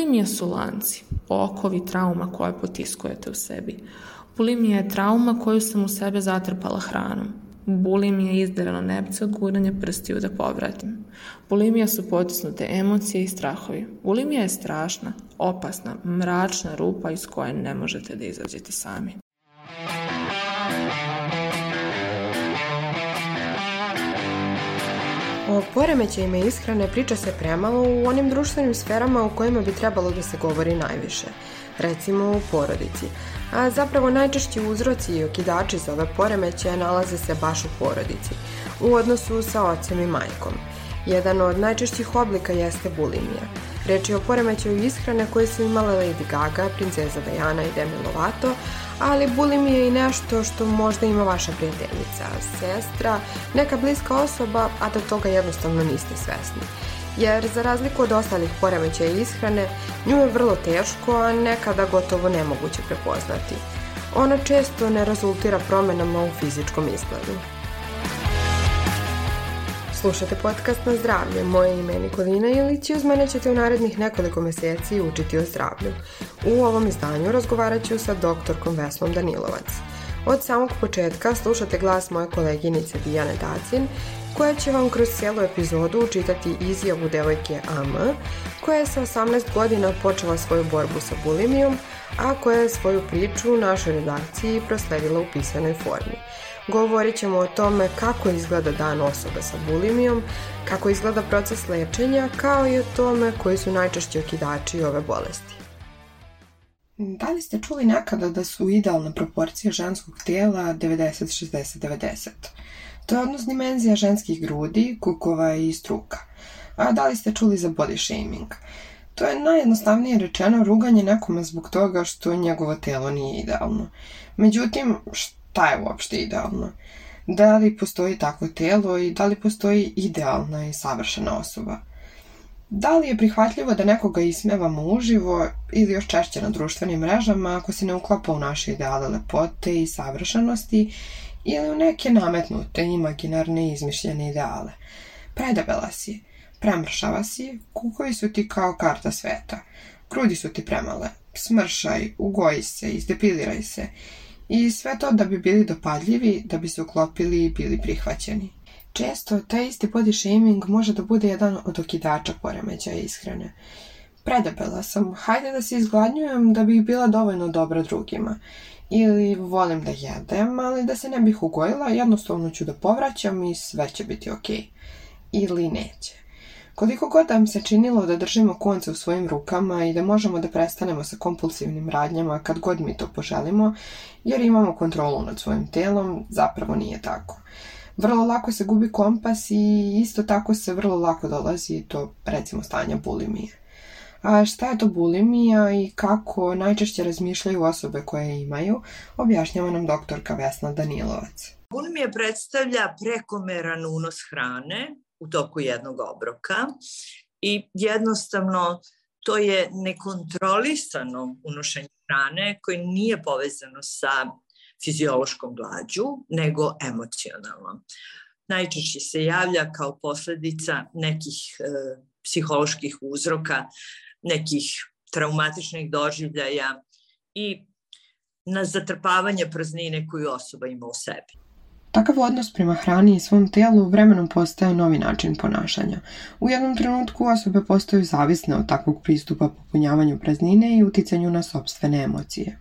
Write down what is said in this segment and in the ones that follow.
Bulimija su lanci, okovi trauma koje potiskujete u sebi. Bulimija je trauma koju sam u sebe zatrpala hranom. Bulimija je izdarano nepce od guranja prstiju da povratim. Bulimija su potisnute emocije i strahovi. Bulimija je strašna, opasna, mračna rupa iz koje ne možete da izađete sami. O poremećajima ishrane priča se premalo u onim društvenim sferama u kojima bi trebalo da se govori najviše, recimo u porodici. A zapravo najčešći uzroci i okidači za ove poremećaje nalaze se baš u porodici, u odnosu sa ocem i majkom. Jedan od najčešćih oblika jeste bulimija. Reč je o poremećaju ishrane koje su imale Lady Gaga, princeza Diana i Demi Lovato, ali bulimija je i nešto što možda ima vaša prijateljica, sestra, neka bliska osoba, a da toga jednostavno niste svesni. Jer za razliku od ostalih poremećaja ishrane, nju je vrlo teško, a nekada gotovo nemoguće prepoznati. Ona često ne rezultira promenama u fizičkom izgledu. Slušate podcast na zdravlje. Moje ime je Nikolina Ilić i uz mene ćete u narednih nekoliko meseci učiti o zdravlju. U ovom izdanju razgovarat ću sa doktorkom Veslom Danilovac. Od samog početka slušate glas moje koleginice Dijane Dacin, koja će vam kroz cijelu epizodu učitati izjavu devojke AM, koja je sa 18 godina počela svoju borbu sa bulimijom, a koja je svoju priču našoj redakciji prosledila u pisanoj formi. Govorit ćemo o tome kako izgleda dan osobe sa bulimijom, kako izgleda proces lečenja, kao i o tome koji su najčešći okidači ove bolesti. Da li ste čuli nekada da su idealne proporcije ženskog tela 90-60-90? To je odnos dimenzija ženskih grudi, kukova i struka. A da li ste čuli za body shaming? To je najjednostavnije rečeno ruganje nekome zbog toga što njegovo telo nije idealno. Međutim, šta je uopšte idealno? Da li postoji takvo telo i da li postoji idealna i savršena osoba? Da li je prihvatljivo da nekoga ismevamo uživo ili još češće na društvenim mrežama ako se ne uklapa u naše ideale lepote i savršenosti ili u neke nametnute, imaginarne izmišljene ideale? Predebela si, premršava si, kukovi su ti kao karta sveta, grudi su ti premale, smršaj, ugoji se, izdepiliraj se I sve to da bi bili dopadljivi, da bi se uklopili i bili prihvaćeni. Često taj isti body shaming može da bude jedan od okidača poremećaja ishrane. Predebela sam, hajde da se izgladnjujem da bih bila dovoljno dobra drugima. Ili volim da jedem, ali da se ne bih ugojila, jednostavno ću da povraćam i sve će biti okej. Okay. Ili neće. Koliko god da mi se činilo da držimo konce u svojim rukama i da možemo da prestanemo sa kompulsivnim radnjama kad god mi to poželimo, jer imamo kontrolu nad svojim telom, zapravo nije tako. Vrlo lako se gubi kompas i isto tako se vrlo lako dolazi do, recimo, stanja bulimije. A šta je to bulimija i kako najčešće razmišljaju osobe koje imaju, objašnjava nam doktorka Vesna Danilovac. Bulimija predstavlja prekomeran unos hrane u toku jednog obroka i jednostavno to je nekontrolisano unošenje hrane koje nije povezano sa fiziološkom glađu, nego emocionalno. Najčešće se javlja kao posledica nekih e, psiholoških uzroka, nekih traumatičnih doživljaja i na zatrpavanje praznine koju osoba ima u sebi. Takav odnos prema hrani i svom telu vremenom postaje novi način ponašanja. U jednom trenutku osobe postaju zavisne od takvog pristupa popunjavanju praznine i uticanju na sobstvene emocije.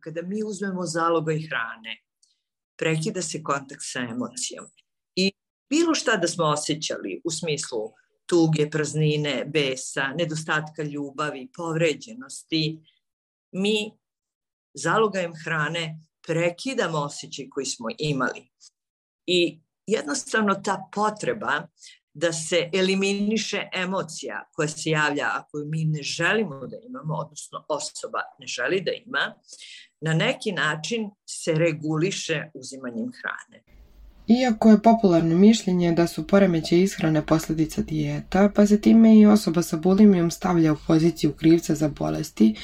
Kada mi uzmemo zalogaj hrane, prekida se kontakt sa emocijom. I bilo šta da smo osjećali u smislu tuge, praznine, besa, nedostatka ljubavi, povređenosti, mi zalogajem hrane prekidamo osjećaj koji smo imali. I jednostavno ta potreba da se eliminiše emocija koja se javlja, a koju mi ne želimo da imamo, odnosno osoba ne želi da ima, na neki način se reguliše uzimanjem hrane. Iako je popularno mišljenje da su poremeće ishrane posledica dijeta, pa se time i osoba sa bulimijom stavlja u poziciju krivca za bolesti,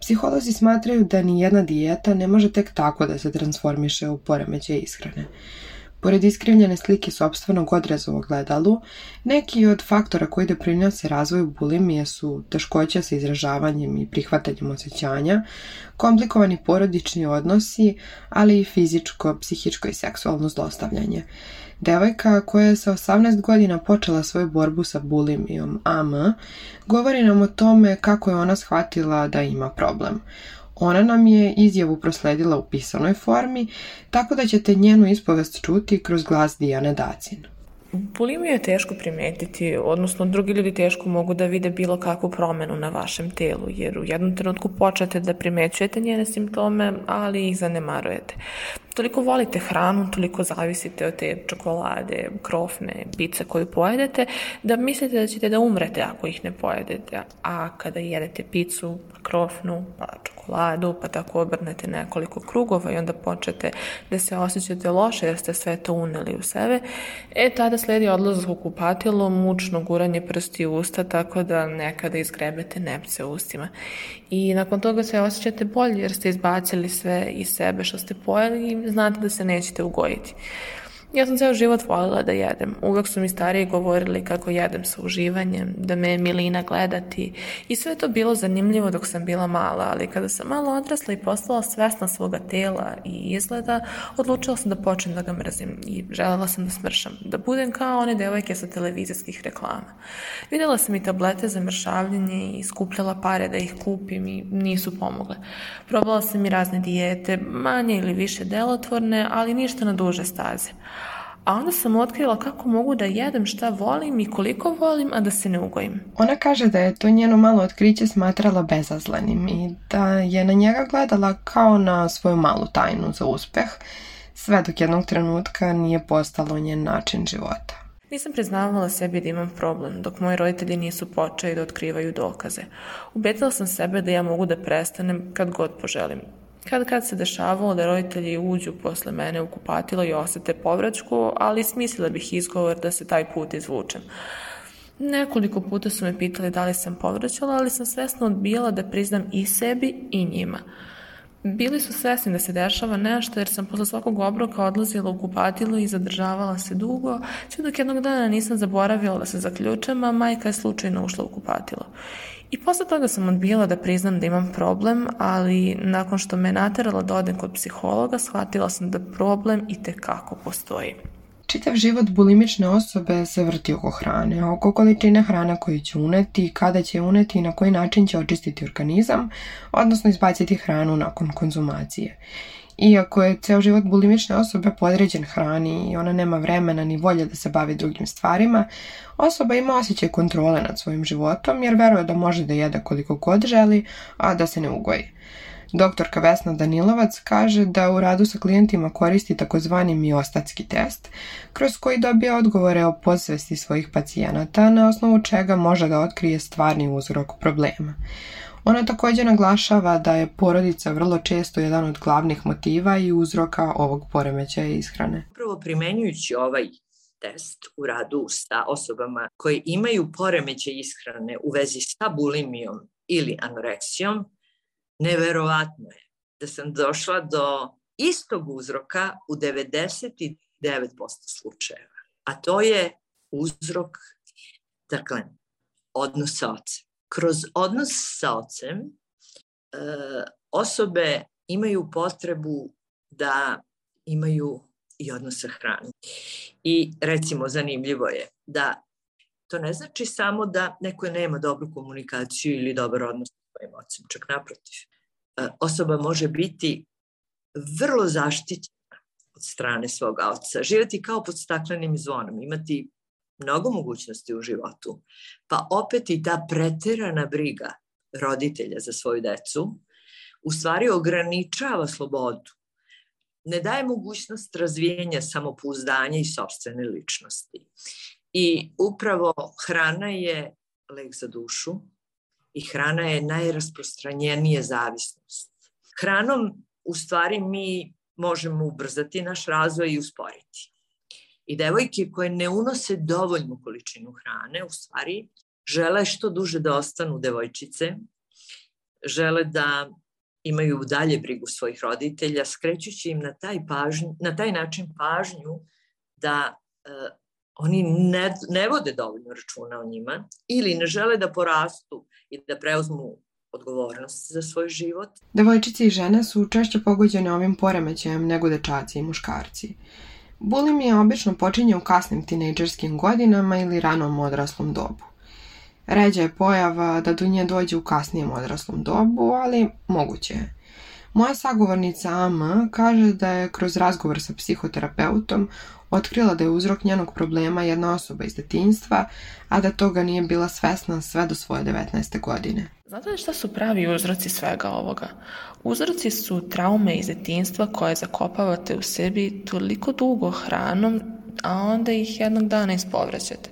psiholozi smatraju da ni jedna dijeta ne može tek tako da se transformiše u poremeće ishrane. Pored iskrivljene slike sobstvenog odraza u ogledalu, neki od faktora koji doprinose razvoju bulimije su teškoća sa izražavanjem i prihvatanjem osjećanja, komplikovani porodični odnosi, ali i fizičko, psihičko i seksualno zlostavljanje. Devojka koja je sa 18 godina počela svoju borbu sa bulimijom AM govori nam o tome kako je ona shvatila da ima problem. Ona nam je izjavu prosledila u pisanoj formi, tako da ćete njenu ispovest čuti kroz glas Dijane Dacin. Bulimiju je teško primetiti, odnosno drugi ljudi teško mogu da vide bilo kakvu promenu na vašem telu, jer u jednom trenutku počnete da primećujete njene simptome, ali ih zanemarujete toliko volite hranu, toliko zavisite od te čokolade, krofne, pice koju pojedete, da mislite da ćete da umrete ako ih ne pojedete. A kada jedete picu, pa krofnu, pa čokoladu, pa tako obrnete nekoliko krugova i onda počete da se osjećate loše jer ste sve to uneli u sebe, e tada sledi odlazak u kupatilo, mučno guranje prsti u usta, tako da nekada izgrebete nepce ustima. I nakon toga se osjećate bolje jer ste izbacili sve iz sebe što ste pojeli i znate da se nećete ugojiti. Ja sam ceo život volila da jedem. Uvek su mi stariji govorili kako jedem sa uživanjem, da me je milina gledati i sve to bilo zanimljivo dok sam bila mala, ali kada sam malo odrasla i postala svesna svoga tela i izgleda, odlučila sam da počnem da ga mrzim i želela sam da smršam, da budem kao one devojke sa televizijskih reklama. Videla sam i tablete za mršavljenje i skupljala pare da ih kupim i nisu pomogle. Probala sam i razne dijete, manje ili više delotvorne, ali ništa na duže staze. A onda sam otkrila kako mogu da jedem šta volim i koliko volim, a da se ne ugojim. Ona kaže da je to njeno malo otkriće smatrala bezazlenim i da je na njega gledala kao na svoju malu tajnu za uspeh, sve dok jednog trenutka nije postalo njen način života. Nisam priznavala sebi da imam problem, dok moji roditelji nisu počeli da otkrivaju dokaze. Ubedila sam sebe da ja mogu da prestanem kad god poželim. Kad kad se dešavalo da roditelji uđu posle mene u kupatilo i osete povraćku, ali smislila bih izgovor da se taj put izvučem. Nekoliko puta su me pitali da li sam povraćala, ali sam svesno odbijala da priznam i sebi i njima. Bili su svesni da se dešava nešto jer sam posle svakog obroka odlazila u kupatilo i zadržavala se dugo, sve dok jednog dana nisam zaboravila da se zaključam, a majka je slučajno ušla u kupatilo. I posle toga sam odbila da priznam da imam problem, ali nakon što me naterala da odem kod psihologa, shvatila sam da problem i tekako postoji. Čitav život bulimične osobe se vrti oko hrane, oko količine hrana koju će uneti, kada će uneti i na koji način će očistiti organizam, odnosno izbaciti hranu nakon konzumacije. Iako je ceo život bulimične osobe podređen hrani i ona nema vremena ni volje da se bavi drugim stvarima, osoba ima osjećaj kontrole nad svojim životom jer veruje da može da jede koliko god želi, a da se ne ugoji. Doktorka Vesna Danilovac kaže da u radu sa klijentima koristi takozvani miostatski test, kroz koji dobija odgovore o podsvesti svojih pacijenata, na osnovu čega može da otkrije stvarni uzrok problema. Ona takođe naglašava da je porodica vrlo često jedan od glavnih motiva i uzroka ovog poremećaja ishrane. Prvo primenjujući ovaj test u radu sa osobama koje imaju poremećaj ishrane u vezi sa bulimijom ili anoreksijom, neverovatno je da sam došla do istog uzroka u 99% slučajeva. A to je uzrok, dakle, odnos sa ocem. Kroz odnos sa ocem e, osobe imaju potrebu da imaju i odnos sa hranom. I recimo zanimljivo je da to ne znači samo da neko nema dobru komunikaciju ili dobar odnos sa svojim ocem, čak naprotiv. E, osoba može biti vrlo zaštićena od strane svog oca, živjeti kao pod staklenim zvonom, imati mnogo mogućnosti u životu, pa opet i ta preterana briga roditelja za svoju decu u stvari ograničava slobodu. Ne daje mogućnost razvijenja samopouzdanja i sobstvene ličnosti. I upravo hrana je lek za dušu i hrana je najrasprostranjenije zavisnost. Hranom u stvari mi možemo ubrzati naš razvoj i usporiti. I devojke koje ne unose dovoljnu količinu hrane, u stvari, žele što duže da ostanu devojčice, žele da imaju dalje brigu svojih roditelja, skrećući im na taj, pažnju, na taj način pažnju da uh, oni ne, ne vode dovoljno računa o njima ili ne žele da porastu i da preuzmu odgovornost za svoj život. Devojčice i žene su češće pogođene ovim poremećajem nego dečaci i muškarci. Bulimija obično počinje u kasnim tinejdžerskim godinama ili ranom odraslom dobu. Ređa je pojava da do nje dođe u kasnijem odraslom dobu, ali moguće je. Moja sagovornica AM kaže da je kroz razgovor sa psihoterapeutom otkrila da je uzrok njenog problema jedna osoba iz detinjstva, a da toga nije bila svesna sve do svoje 19. godine. Znate li šta su pravi uzroci svega ovoga? Uzroci su traume iz detinjstva koje zakopavate u sebi toliko dugo hranom, a onda ih jednog dana ispovraćate.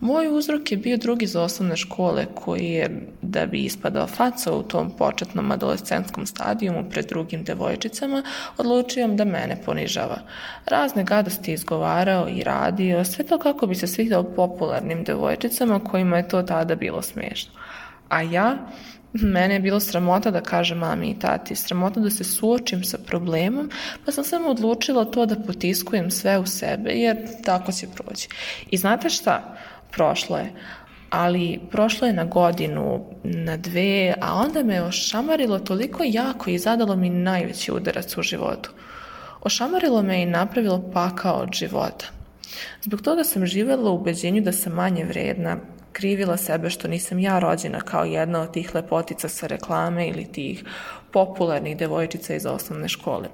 Moj uzrok je bio drugi za osnovne škole koji je, da bi ispadao faca u tom početnom adolescentskom stadijumu pred drugim devojčicama, odlučio da mene ponižava. Razne gadosti izgovarao i radio, sve to kako bi se svidao popularnim devojčicama kojima je to tada bilo smešno. A ja, Mene je bilo sramota da kažem mami i tati, sramota da se suočim sa problemom, pa sam samo odlučila to da potiskujem sve u sebe, jer tako će proći. I znate šta? prošlo je. Ali prošlo je na godinu, na dve, a onda me ošamarilo toliko jako i zadalo mi najveći udarac u životu. Ošamarilo me i napravilo pakao od života. Zbog toga sam živela u ubeđenju da sam manje vredna, krivila sebe što nisam ja rođena kao jedna od tih lepotica sa reklame ili tih popularnih devojčica iz osnovne škole.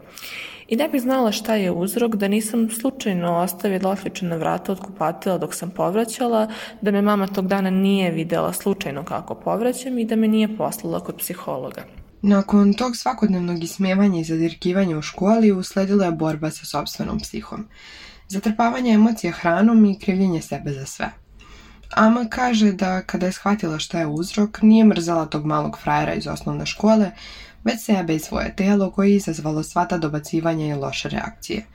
I ne bih znala šta je uzrok da nisam slučajno ostavila otličena vrata od kupatila dok sam povraćala, da me mama tog dana nije videla slučajno kako povraćam i da me nije poslala kod psihologa. Nakon tog svakodnevnog ismevanja i zadirkivanja u školi usledila je borba sa sobstvenom psihom. Zatrpavanje emocija hranom i krivljenje sebe za sve. Ama kaže da kada je shvatila šta je uzrok, nije mrzala tog malog frajera iz osnovne škole, već sebe i svoje telo koje je izazvalo sva ta dobacivanja i loše reakcije.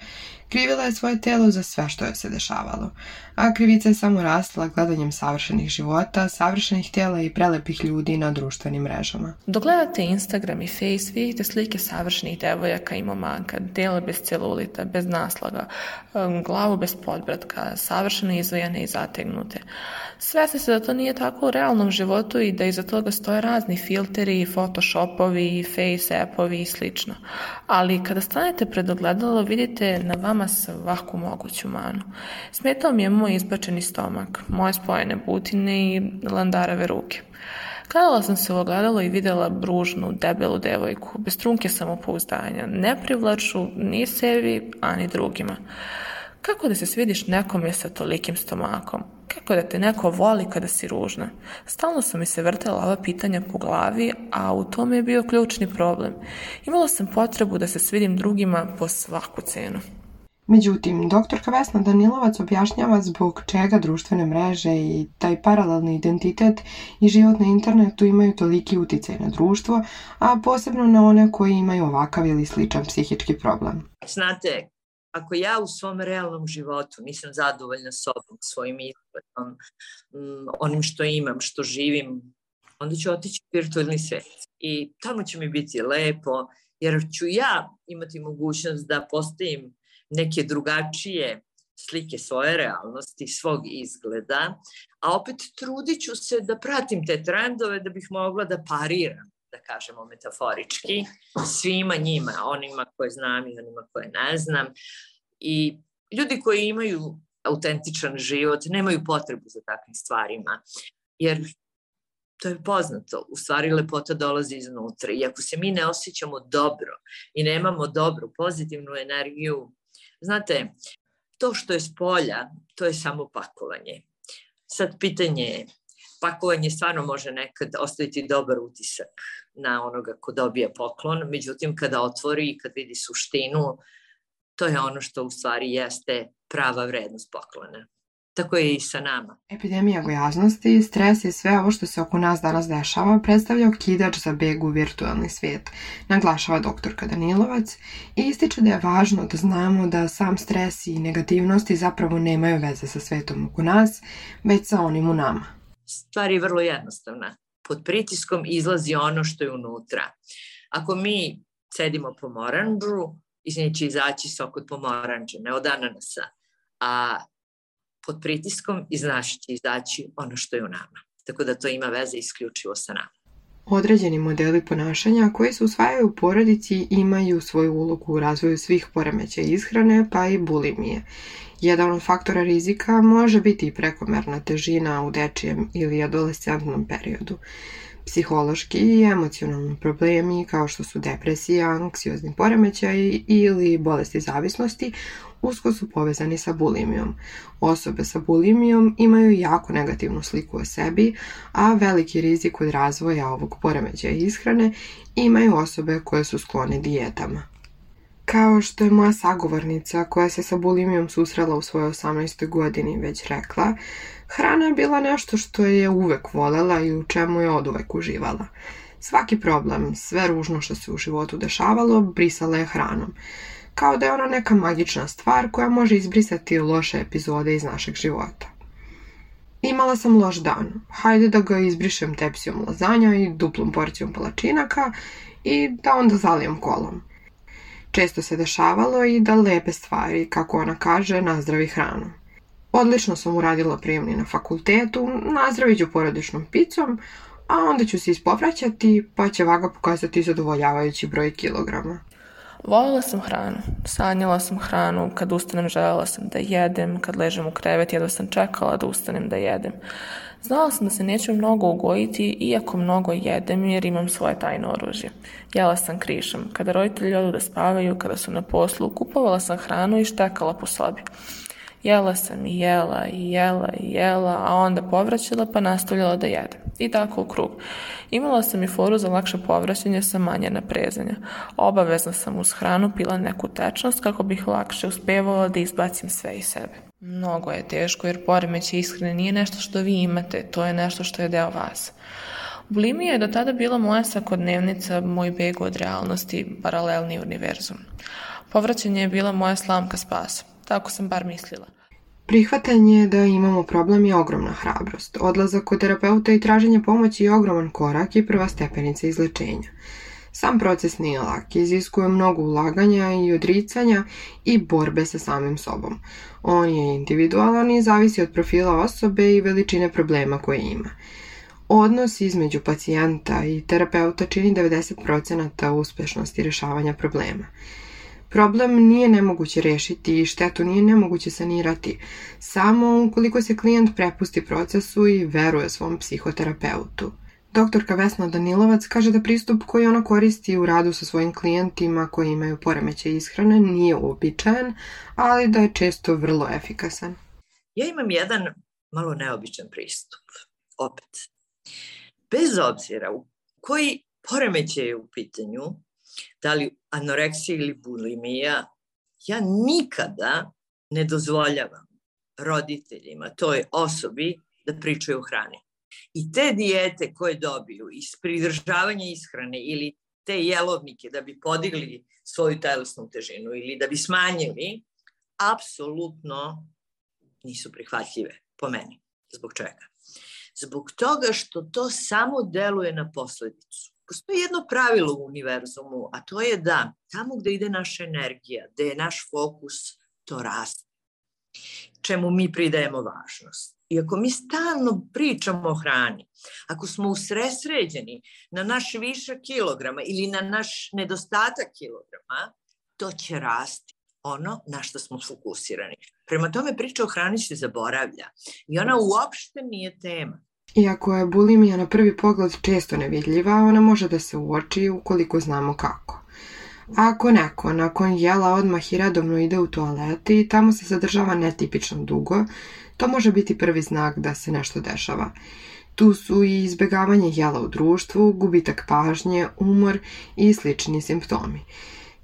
Krivila je svoje telo za sve što joj se dešavalo, a krivica je samo rastla gledanjem savršenih života, savršenih tela i prelepih ljudi na društvenim mrežama. Dok gledate Instagram i Face, vidite slike savršenih devojaka i momaka, dele bez celulita, bez naslaga, um, glavu bez podbratka, savršeno izvojene i zategnute. Svesni se da to nije tako u realnom životu i da iza toga stoje razni filteri, photoshopovi, face appovi i slično. Ali kada stanete pred ogledalo vidite na vama svaku moguću manu. Smetao mi je moj izbačeni stomak, moje spojene butine i landarave ruke. Gledala sam se u ogledalo i videla bružnu, debelu devojku, bez trunke samopouzdanja, ne privlaču ni sebi, ani drugima. Kako da se svidiš nekome sa tolikim stomakom? Kako da te neko voli kada si ružna? Stalno su mi se vrtela ova pitanja po glavi, a u tome je bio ključni problem. Imala sam potrebu da se svidim drugima po svaku cenu. Međutim, doktorka Vesna Danilovac objašnjava zbog čega društvene mreže i taj paralelni identitet i život na internetu imaju toliki uticaj na društvo, a posebno na one koji imaju ovakav ili sličan psihički problem. Znate, ako ja u svom realnom životu nisam zadovoljna sobom, svojim izgledom, mm, onim što imam, što živim, onda ću otići u virtualni svet. I tamo će mi biti lepo, jer ću ja imati mogućnost da postavim neke drugačije slike svoje realnosti, svog izgleda, a opet trudit ću se da pratim te trendove da bih mogla da pariram, da kažemo metaforički, svima njima, onima koje znam i onima koje ne znam. I ljudi koji imaju autentičan život nemaju potrebu za takvim stvarima, jer to je poznato, u stvari lepota dolazi iznutra i ako se mi ne osjećamo dobro i nemamo dobru, pozitivnu energiju Znate, to što je s polja, to je samo pakovanje. Sad pitanje je, pakovanje stvarno može nekad ostaviti dobar utisak na onoga ko dobija poklon, međutim kada otvori i kad vidi suštinu, to je ono što u stvari jeste prava vrednost poklona. Tako je i sa nama. Epidemija gojaznosti, stres i sve ovo što se oko nas danas dešava predstavlja okidač za beg u virtualni svijet, naglašava doktorka Danilovac i ističe da je važno da znamo da sam stres i negativnosti zapravo nemaju veze sa svetom oko nas, već sa onim u nama. Stvar je vrlo jednostavna. Pod pritiskom izlazi ono što je unutra. Ako mi cedimo pomoranđu, iz nje će izaći sok od pomoranđe, ne od ananasa a pod pritiskom iz nas će izaći ono što je u nama. Tako da to ima veze isključivo sa nama. Određeni modeli ponašanja koji se usvajaju u porodici imaju svoju ulogu u razvoju svih poremećaja ishrane, pa i bulimije. Jedan od faktora rizika može biti i prekomerna težina u dečijem ili adolescentnom periodu. Psihološki i emocionalni problemi kao što su depresija, anksiozni poremećaj ili bolesti zavisnosti usko su povezani sa bulimijom. Osobe sa bulimijom imaju jako negativnu sliku o sebi, a veliki rizik od razvoja ovog poremećaja ishrane imaju osobe koje su sklone dijetama. Kao što je moja sagovornica koja se sa bulimijom susrela u svojoj 18. godini već rekla, hrana je bila nešto što je uvek volela i u čemu je od uvek uživala. Svaki problem, sve ružno što se u životu dešavalo, brisala je hranom. Kao da je ona neka magična stvar koja može izbrisati loše epizode iz našeg života. Imala sam loš dan. Hajde da ga izbrišem tepsijom lazanja i duplom porcijom palačinaka i da onda zalijem kolom – Često se dešavalo i da lepe stvari, kako ona kaže, nazdravi hranu. Odlično sam uradila prijemni na fakultetu, nazdravit ću porodičnom picom, a onda ću se ispovraćati, pa će vaga pokazati zadovoljavajući broj kilograma. Volela sam hranu. Sanjala sam hranu. Kad ustanem želela sam da jedem. Kad ležem u krevet jedva sam čekala da ustanem da jedem. Znala sam da se neću mnogo ugojiti, iako mnogo jedem jer imam svoje tajno oružje. Jela sam krišom. Kada roditelji odu da spavaju, kada su na poslu, kupovala sam hranu i štekala po sobi. Jela sam i jela i jela i jela, a onda povraćala pa nastavljala da jedem. I tako u krug. Imala sam i foru za lakše povraćanje sa manje naprezanja. Obavezno sam uz hranu pila neku tečnost kako bih lakše uspevala da izbacim sve iz sebe. Mnogo je teško jer poremeće ishrane nije nešto što vi imate, to je nešto što je deo vas. Bulimija je do tada bila moja svakodnevnica, moj beg od realnosti, paralelni univerzum. Povraćanje je bila moja slamka spasa. Tako sam bar mislila. Prihvatanje da imamo problem je ogromna hrabrost. Odlazak kod terapeuta i traženje pomoći je ogroman korak i prva stepenica izlečenja. Sam proces nije lak, iziskuje mnogo ulaganja i odricanja i borbe sa samim sobom. On je individualan i zavisi od profila osobe i veličine problema koje ima. Odnos između pacijenta i terapeuta čini 90% uspešnosti rešavanja problema. Problem nije nemoguće rešiti i štetu nije nemoguće sanirati, samo ukoliko se klijent prepusti procesu i veruje svom psihoterapeutu. Doktorka Vesna Danilovac kaže da pristup koji ona koristi u radu sa svojim klijentima koji imaju poremeće ishrane nije uobičajen, ali da je često vrlo efikasan. Ja imam jedan malo neobičan pristup, opet. Bez obzira u koji poremeće je u pitanju, da li anoreksija ili bulimija, ja nikada ne dozvoljavam roditeljima, toj osobi, da pričaju o hrani. I te dijete koje dobiju iz pridržavanja ishrane ili te jelovnike da bi podigli svoju telesnu težinu ili da bi smanjili, apsolutno nisu prihvatljive po meni. Zbog čega? Zbog toga što to samo deluje na posledicu. Postoji jedno pravilo u univerzumu, a to je da tamo gde ide naša energija, gde je naš fokus, to raste. Čemu mi pridajemo važnost. I ako mi stalno pričamo o hrani, ako smo usresređeni na naš višak kilograma ili na naš nedostatak kilograma, to će rasti ono na što smo fokusirani. Prema tome priča o hrani se zaboravlja i ona uopšte nije tema. Iako je bulimija na prvi pogled često nevidljiva, ona može da se uoči ukoliko znamo kako. Ako neko nakon jela odmah i redovno ide u toalet i tamo se zadržava netipično dugo, to može biti prvi znak da se nešto dešava. Tu su i izbegavanje jela u društvu, gubitak pažnje, umor i slični simptomi.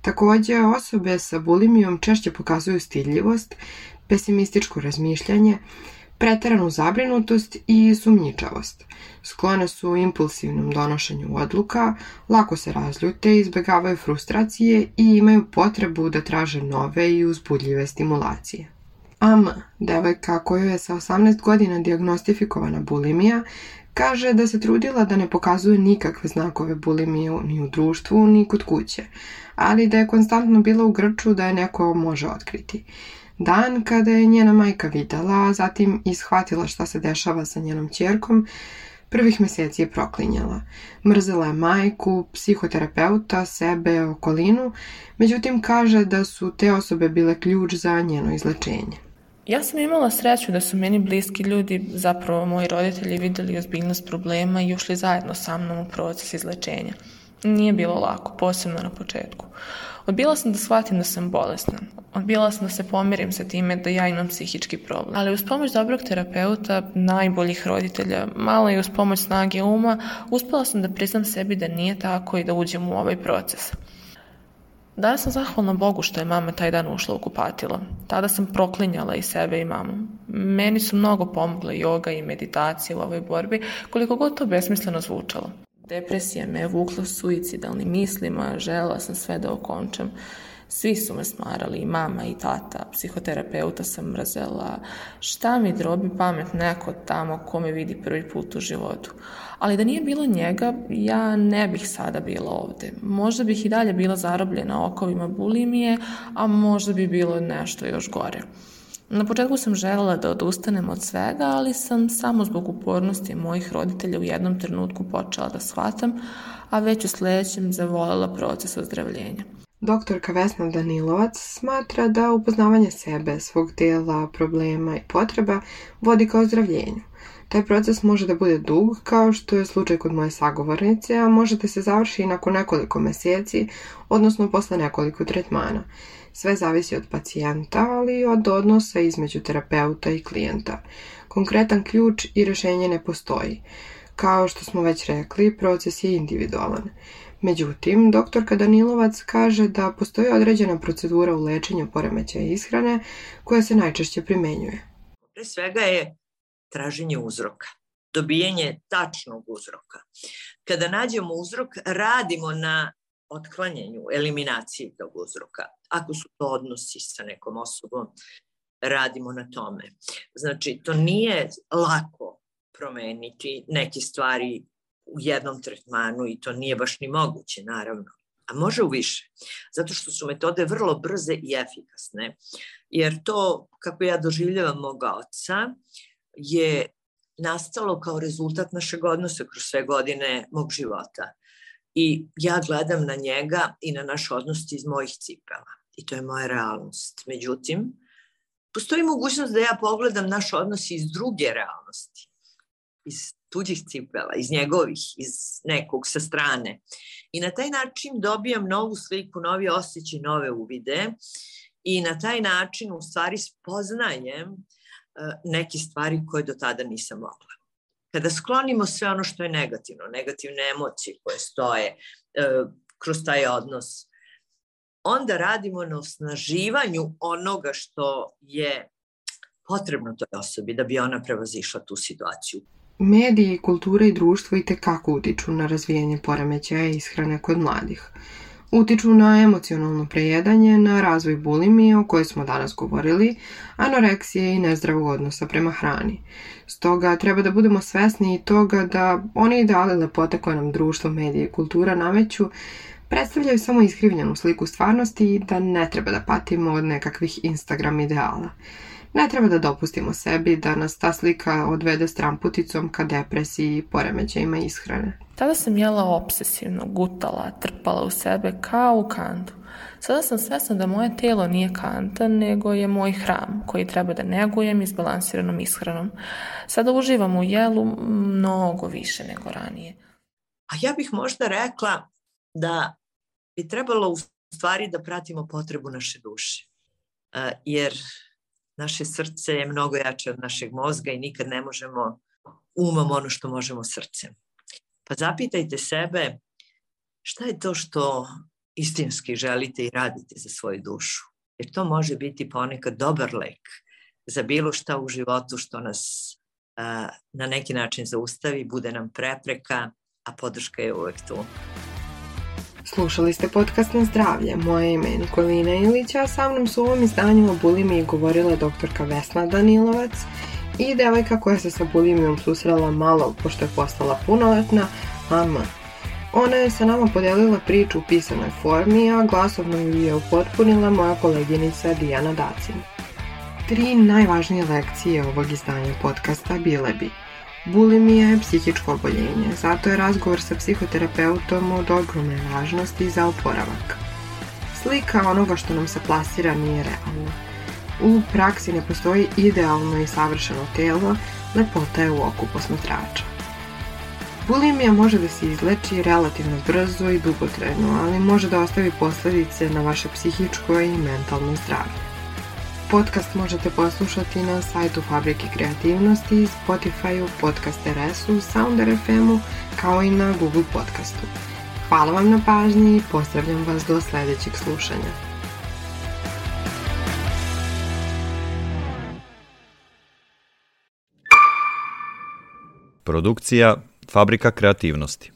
Takođe, osobe sa bulimijom češće pokazuju stidljivost, pesimističko razmišljanje, preteranu zabrinutost i sumnjičavost. Sklone su impulsivnom donošenju odluka, lako se razljute, izbegavaju frustracije i imaju potrebu da traže nove i uzbudljive stimulacije. AM, devojka kojoj je sa 18 godina diagnostifikovana bulimija, kaže da se trudila da ne pokazuje nikakve znakove bulimije ni u društvu, ni kod kuće, ali da je konstantno bila u grču da je neko može otkriti. Dan kada je njena majka videla, a zatim ishvatila šta se dešava sa njenom čerkom, prvih meseci je proklinjala. Mrzela je majku, psihoterapeuta, sebe, okolinu, međutim kaže da su te osobe bile ključ za njeno izlečenje. Ja sam imala sreću da su meni bliski ljudi, zapravo moji roditelji, videli ozbiljnost problema i ušli zajedno sa mnom u proces izlečenja. Nije bilo lako, posebno na početku. Odbila sam da shvatim da sam bolesna. Odbila sam da se pomirim sa time da ja imam psihički problem. Ali uz pomoć dobrog terapeuta, najboljih roditelja, malo i uz pomoć snage uma, uspela sam da priznam sebi da nije tako i da uđem u ovaj proces. Danas sam zahvalna Bogu što je mama taj dan ušla u kupatilo. Tada sam proklinjala i sebe i mamu. Meni su mnogo pomogle yoga i meditacija u ovoj borbi, koliko god to besmisleno zvučalo. Depresija me je vukla suicidalnim mislima, žela sam sve da okončam. Svi su me smarali, mama i tata, psihoterapeuta sam mrzela. Šta mi drobi pamet neko tamo ko me vidi prvi put u životu. Ali da nije bilo njega, ja ne bih sada bila ovde. Možda bih i dalje bila zarobljena okovima bulimije, a možda bi bilo nešto još gore. Na početku sam želela da odustanem od svega, ali sam samo zbog upornosti mojih roditelja u jednom trenutku počela da shvatam, a već u sledećem zavolela proces ozdravljenja. Doktorka Vesna Danilovac smatra da upoznavanje sebe, svog tela, problema i potreba vodi ka ozdravljenju. Taj proces može da bude dug, kao što je slučaj kod moje sagovornice, a može da se završi nakon nekoliko meseci, odnosno posle nekoliko tretmana. Sve zavisi od pacijenta, ali i od odnosa između terapeuta i klijenta. Konkretan ključ i rešenje ne postoji. Kao što smo već rekli, proces je individualan. Međutim, doktorka Danilovac kaže da postoji određena procedura u lečenju poremećaja ishrane koja se najčešće primenjuje. Pre svega je traženje uzroka, dobijanje tačnog uzroka. Kada nađemo uzrok, radimo na otklanjanju, eliminaciji tog uzroka. Ako su to odnosi sa nekom osobom, radimo na tome. Znači, to nije lako promeniti neke stvari u jednom tretmanu i to nije baš ni moguće, naravno. A može u više, zato što su metode vrlo brze i efikasne, jer to, kako ja doživljavam moga oca, je nastalo kao rezultat našeg odnosa kroz sve godine mog života. I ja gledam na njega i na naš odnos iz mojih cipela. I to je moja realnost. Međutim, postoji mogućnost da ja pogledam naš odnos iz druge realnosti. Iz tuđih cipela, iz njegovih, iz nekog sa strane. I na taj način dobijam novu sliku, novi osjećaj, nove uvide i na taj način u stvari spoznajem E, neke stvari koje do tada nisam mogla. Kada sklonimo sve ono što je negativno, negativne emocije koje stoje e, kroz taj odnos, onda radimo na osnaživanju onoga što je potrebno toj osobi da bi ona prevazišla tu situaciju. Mediji, kultura i društvo i tekako utiču na razvijanje poremećaja ishrane kod mladih utiču na emocionalno prejedanje, na razvoj bulimije o kojoj smo danas govorili, anoreksije i nezdravog odnosa prema hrani. Stoga treba da budemo svesni i toga da one ideale lepote koje nam društvo, medije i kultura nameću predstavljaju samo iskrivljenu sliku stvarnosti i da ne treba da patimo od nekakvih Instagram ideala. Ne treba da dopustimo sebi da nas ta slika odvede stramputicom ka depresiji i poremećajima ishrane. Tada sam jela obsesivno, gutala, trpala u sebe kao u kantu. Sada sam svesna da moje telo nije kanta, nego je moj hram koji treba da negujem izbalansiranom ishranom. Sada uživam u jelu mnogo više nego ranije. A ja bih možda rekla da bi trebalo u stvari da pratimo potrebu naše duše. Jer naše srce je mnogo jače od našeg mozga i nikad ne možemo umom ono što možemo srcem. Pa zapitajte sebe šta je to što istinski želite i radite za svoju dušu. Jer to može biti ponekad dobar lek za bilo šta u životu što nas a, na neki način zaustavi, bude nam prepreka, a podrška je uvek tu. Slušali ste podcast na zdravlje. Moje ime je Nikolina Ilić, a sa mnom su u ovom izdanju o bulimiji govorila doktorka Vesna Danilovac i devojka koja se sa bulimijom susrela malo pošto je postala punoletna, Ama. Ona je sa nama podelila priču u pisanoj formi, a glasovno ju je upotpunila moja koleginica Dijana Dacin. Tri najvažnije lekcije ovog izdanja podcasta bile bi Bulimija je psihičko oboljenje, zato je razgovor sa psihoterapeutom od ogromne važnosti za oporavak. Slika onoga što nam se plasira nije realna. U praksi ne postoji idealno i savršeno telo, lepota je u oku posmatrača. Bulimija može da se izleči relativno brzo i dugotrajno, ali može da ostavi posledice na vaše psihičko i mentalno zdravlje. Podcast možete poslušati na sajtu Fabrike kreativnosti, Spotify-u, Podcast RS-u, Sounder FM-u, kao i na Google Podcastu. Hvala vam na pažnji i pozdravljam vas do sledećeg slušanja. Produkcija Fabrika kreativnosti